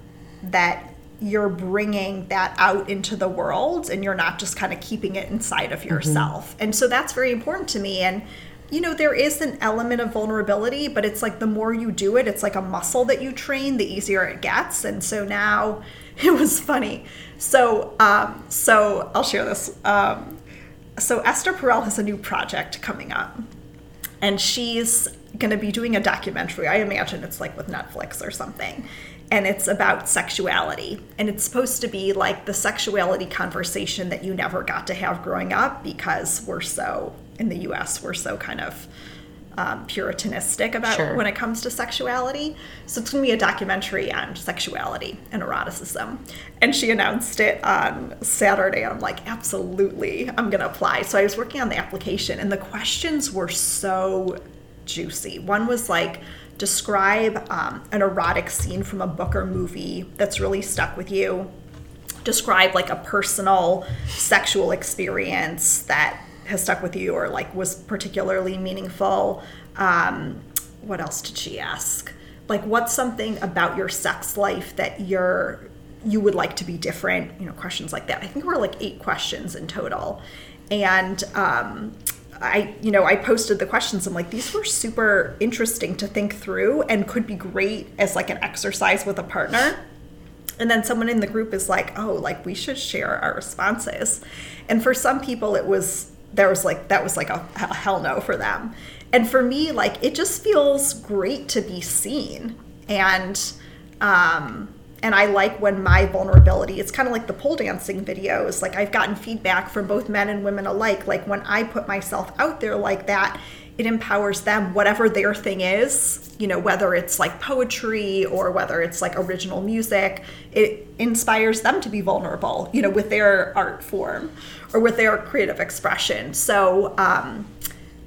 that you're bringing that out into the world and you're not just kind of keeping it inside of yourself. And so that's very important to me. And you know, there is an element of vulnerability, but it's like the more you do it, it's like a muscle that you train, the easier it gets. And so now it was funny. So, um, so I'll share this. Um, so Esther Perel has a new project coming up, and she's going to be doing a documentary. I imagine it's like with Netflix or something. And it's about sexuality. And it's supposed to be like the sexuality conversation that you never got to have growing up because we're so, in the US, we're so kind of um, puritanistic about Sure. when it comes to sexuality. So it's going to be a documentary on sexuality and eroticism. And she announced it on Saturday. I'm like, absolutely, I'm going to apply. So I was working on the application, and the questions were so juicy. One was like, describe um, an erotic scene from a book or movie that's really stuck with you. Describe like a personal sexual experience that has stuck with you or like was particularly meaningful. Um, what else did she ask? Like what's something about your sex life that you're you would like to be different? You know questions like that. I think we're like eight questions in total. And um, I, you know, I posted the questions. I'm like, these were super interesting to think through and could be great as like an exercise with a partner. And then someone in the group is like, oh, like we should share our responses. And for some people, it was, there was like, that was like a, a hell no for them. And for me, like, it just feels great to be seen. And, um, and I like when my vulnerability, it's kind of like the pole dancing videos. Like, I've gotten feedback from both men and women alike. Like, when I put myself out there like that, it empowers them, whatever their thing is, you know, whether it's like poetry or whether it's like original music, it inspires them to be vulnerable, you know, with their art form or with their creative expression. So, um,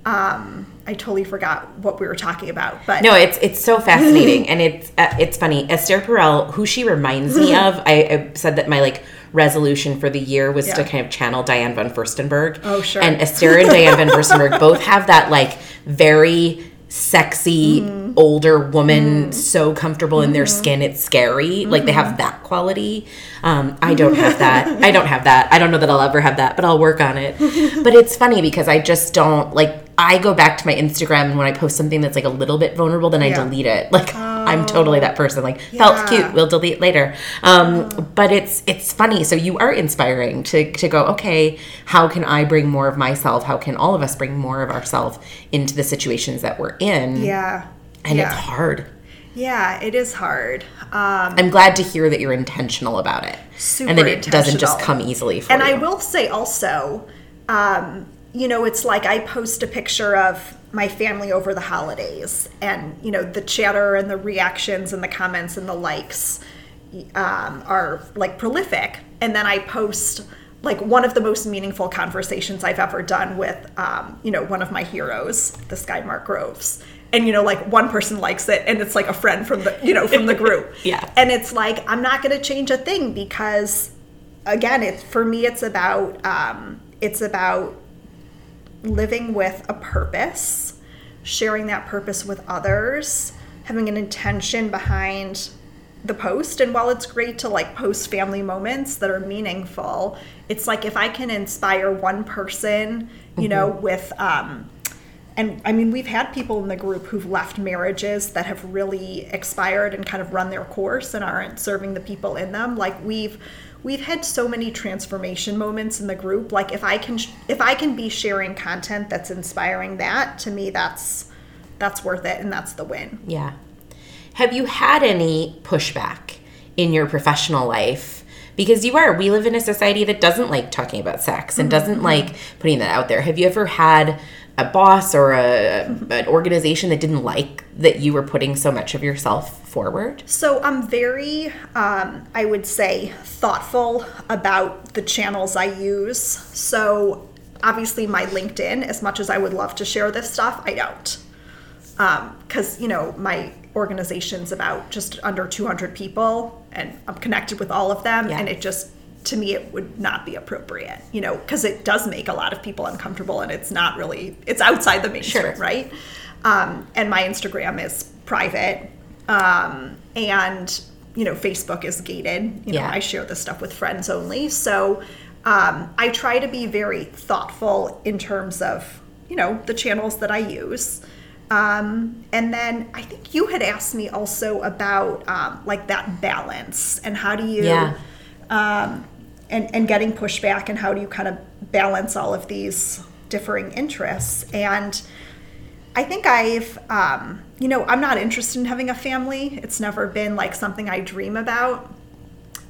um, I totally forgot what we were talking about, but No, it's it's so fascinating, and it's uh, it's funny. Esther Perel, who she reminds me of, I, I said that my like resolution for the year was to kind of channel Diane von Furstenberg. Oh, sure. And Esther and Diane von Furstenberg both have that like very sexy Mm-hmm. older woman, so comfortable in their Mm-hmm. skin, it's scary. Like they have that quality. Um, I don't have that. I don't have that. I don't know that I'll ever have that, but I'll work on it. But it's funny because I just don't like. I go back to my Instagram and when I post something that's like a little bit vulnerable, then I Yeah. delete it. Like I'm totally that person. Like felt cute, we'll delete later. Um, But it's it's funny. So you are inspiring to to go. Okay, how can I bring more of myself? How can all of us bring more of ourselves into the situations that we're in? yeah, and yeah. it's hard. Yeah, it is hard. Um, I'm glad to hear that you're intentional about it, Super and that it doesn't just come easily for and you. I will say also, um, you know, it's like I post a picture of my family over the holidays, and you know, the chatter and the reactions and the comments and the likes. um, are like prolific, and then I post like one of the most meaningful conversations I've ever done with, um, you know, one of my heroes, this guy Mark Groves. And you know, like one person likes it, and it's like a friend from the, you know, from the group. Yeah. And it's like I'm not going to change a thing because, again, it's for me, it's about, um, it's about living with a purpose, sharing that purpose with others, having an intention behind the post. And while it's great to like post family moments that are meaningful it's like if i can inspire one person you know with um and i mean we've had people in the group who've left marriages that have really expired and kind of run their course and aren't serving the people in them. Like we've we've had so many transformation moments in the group like if i can if i can be sharing content that's inspiring that to me that's that's worth it and that's the win Yeah. Have you had any pushback in your professional life? Because you are, we live in a society that doesn't like talking about sex and mm-hmm. doesn't like mm-hmm. putting that out there. Have you ever had a boss or a, an organization that didn't like that you were putting so much of yourself forward? So I'm very, um, I would say, thoughtful about the channels I use. So obviously, my LinkedIn, as much as I would love to share this stuff, I don't. Because, you know, my organization's about just under 200 people and I'm connected with all of them. Yeah. And it just, to me, it would not be appropriate, you know, because it does make a lot of people uncomfortable and it's not really, it's outside the mainstream, Sure. right? Um, and my Instagram is private. Um, and, you know, Facebook is gated. You know, Yeah. I share this stuff with friends only. So um, I try to be very thoughtful in terms of, you know, the channels that I use. Um, and then I think you had asked me also about um, like that balance and how do you, Yeah. Um, and, and getting pushback and how do you kind of balance all of these differing interests. And I think I've, um, you know, I'm not interested in having a family. It's never been like something I dream about.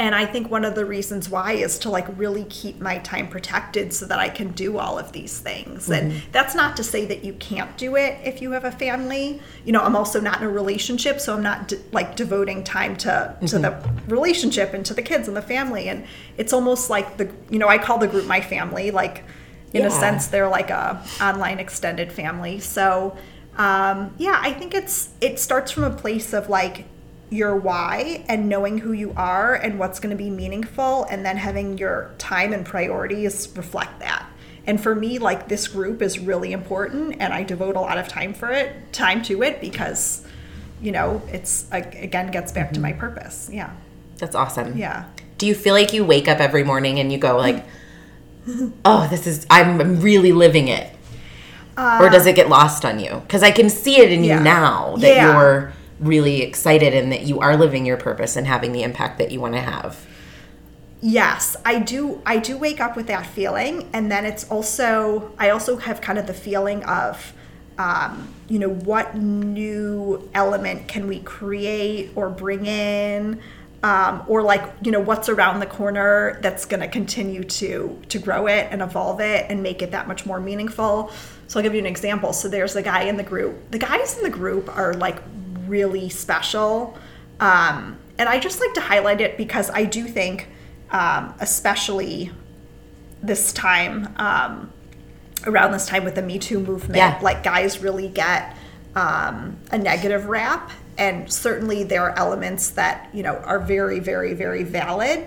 And I think one of the reasons why is to like really keep my time protected so that I can do all of these things. And that's not to say that you can't do it if you have a family. You know, I'm also not in a relationship, so I'm not de- like devoting time to to the relationship and to the kids and the family. And it's almost like the you know I call the group my family. Like in Yeah. a sense, they're like a online extended family. So um, yeah, I think it's it starts from a place of like your why and knowing who you are and what's going to be meaningful and then having your time and priorities reflect that and for me like this group is really important and i devote a lot of time for it time to it because you know it's again gets back to my mm-hmm. purpose yeah That's awesome. yeah Do you feel like you wake up every morning and you go like, "Oh, this is I'm really living it," or does uh, it get lost on you? Because I can see it in Yeah. you now that Yeah. you're really excited and that you are living your purpose and having the impact that you want to have. Yes, I do. I do wake up with that feeling, and then it's also I also have kind of the feeling of, um, you know, what new element can we create or bring in, um, or like you know what's around the corner that's going to continue to to grow it and evolve it and make it that much more meaningful. So I'll give you an example. So there's a guy in the group. The guys in the group are like really special. Um, and I just like to highlight it because I do think, um, especially this time, um, around this time with the Me Too movement, Yeah. like guys really get um, a negative rap. And certainly there are elements that, you know, are very, very, very valid.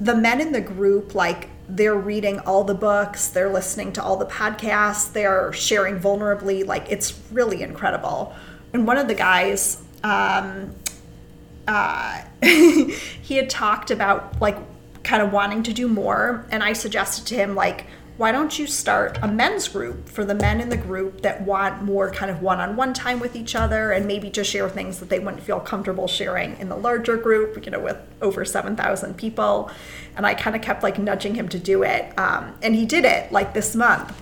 The men in the group, like, they're reading all the books, they're listening to all the podcasts, they're sharing vulnerably. Like, it's really incredible. And one of the guys, um, uh, he had talked about like kind of wanting to do more and i suggested to him like why don't you start a men's group for the men in the group that want more kind of one-on-one time with each other and maybe just share things that they wouldn't feel comfortable sharing in the larger group you know with over 7000 people. And i kind of kept like nudging him to do it um, and he did it like this month.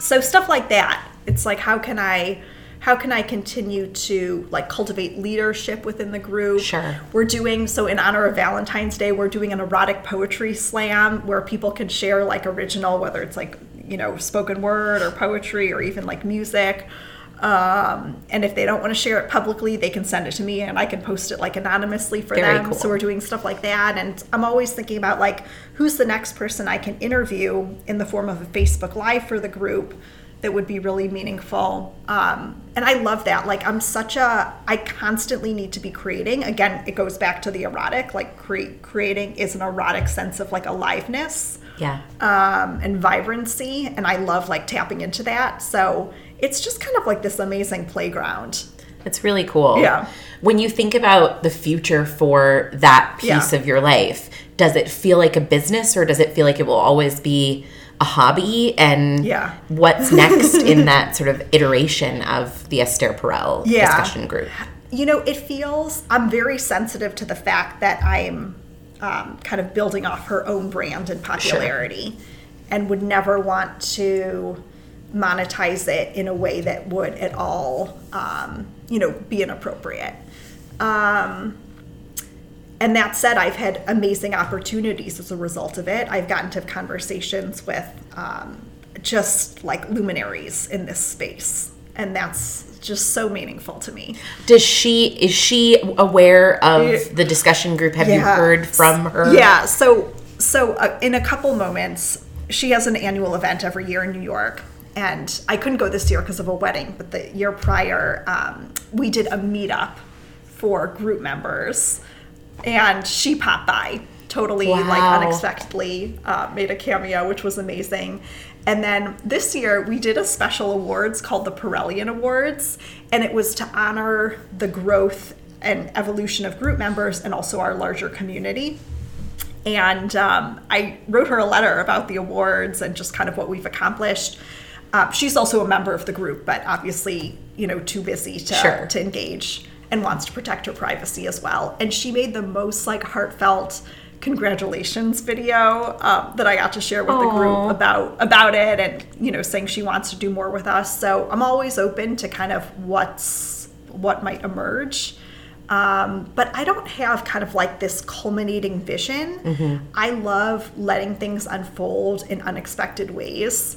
So stuff like that. It's like how can i how can i continue to like cultivate leadership within the group Sure. we're doing so in honor of valentine's day we're doing an erotic poetry slam where people can share like original whether it's like you know spoken word or poetry or even like music Um, and if they don't want to share it publicly, they can send it to me and I can post it like anonymously for Very them. cool. So we're doing stuff like that. And I'm always thinking about like who's the next person I can interview in the form of a Facebook Live for the group that would be really meaningful. Um, and I love that. Like I'm such a, I constantly need to be creating. Again, it goes back to the erotic. Like cre- creating is an erotic sense of like aliveness Yeah. um, and vibrancy, and I love like tapping into that. So it's just kind of like this amazing playground. It's really cool. Yeah. When you think about the future for that piece Yeah. of your life, does it feel like a business or does it feel like it will always be a hobby? And Yeah. what's next in that sort of iteration of the Esther Perel Yeah. discussion group? You know, it feels I'm very sensitive to the fact that I'm um, kind of building off her own brand and popularity, and would never want to monetize it in a way that would at all, um, you know, be inappropriate. Um, and that said, I've had amazing opportunities as a result of it. I've gotten to have conversations with um, just like luminaries in this space, and that's just so meaningful to me. Does she is she aware of the discussion group? Have you heard from her? Yeah. So so uh, in a couple moments, she has an annual event every year in New York, and I couldn't go this year because of a wedding. But the year prior, um, we did a meetup for group members, and she popped by totally like unexpectedly, uh, made a cameo, which was amazing. And then this year we did a special awards called the Perelian Awards, and it was to honor the growth and evolution of group members and also our larger community. And um, I wrote her a letter about the awards and just kind of what we've accomplished. Um, she's also a member of the group, but obviously, you know, too busy to, Sure. to engage and wants to protect her privacy as well. And she made the most like heartfelt congratulations video um, that I got to share with the group about about it, and you know, saying she wants to do more with us. So I'm always open to kind of what's what might emerge. Um, but I don't have kind of like this culminating vision. Mm-hmm. I love letting things unfold in unexpected ways.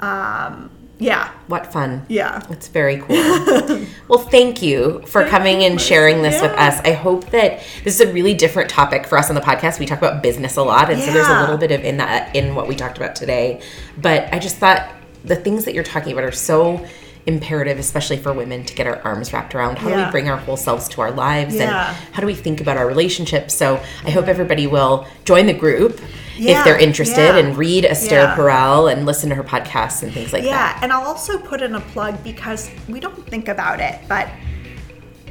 Um, yeah, What fun. yeah. It's very cool. well, thank you for coming and sharing this with us. I hope that this is a really different topic for us on the podcast. We talk about business a lot, and so there's a little bit of in that in what we talked about today. But I just thought the things that you're talking about are so imperative, especially for women, to get our arms wrapped around. How do we bring our whole selves to our lives, and how do we think about our relationships? So I hope everybody will join the group if they're interested yeah. and read Esther Yeah. Perel and listen to her podcasts and things like that. Yeah, and I'll also put in a plug because we don't think about it, but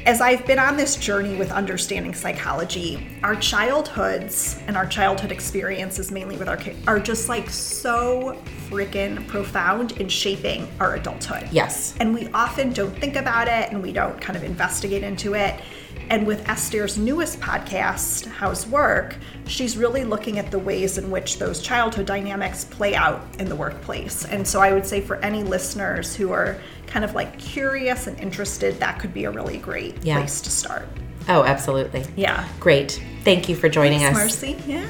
as I've been on this journey with understanding psychology, our childhoods and our childhood experiences, mainly with our kids, are just like so freaking profound in shaping our adulthood. Yes. And we often don't think about it and we don't kind of investigate into it. And with Esther's newest podcast, How's Work, she's really looking at the ways in which those childhood dynamics play out in the workplace. And so I would say for any listeners who are kind of like curious and interested, that could be a really great Yeah. place to start. Oh, absolutely. Yeah. Great. Thank you for joining us. Marcy, yeah.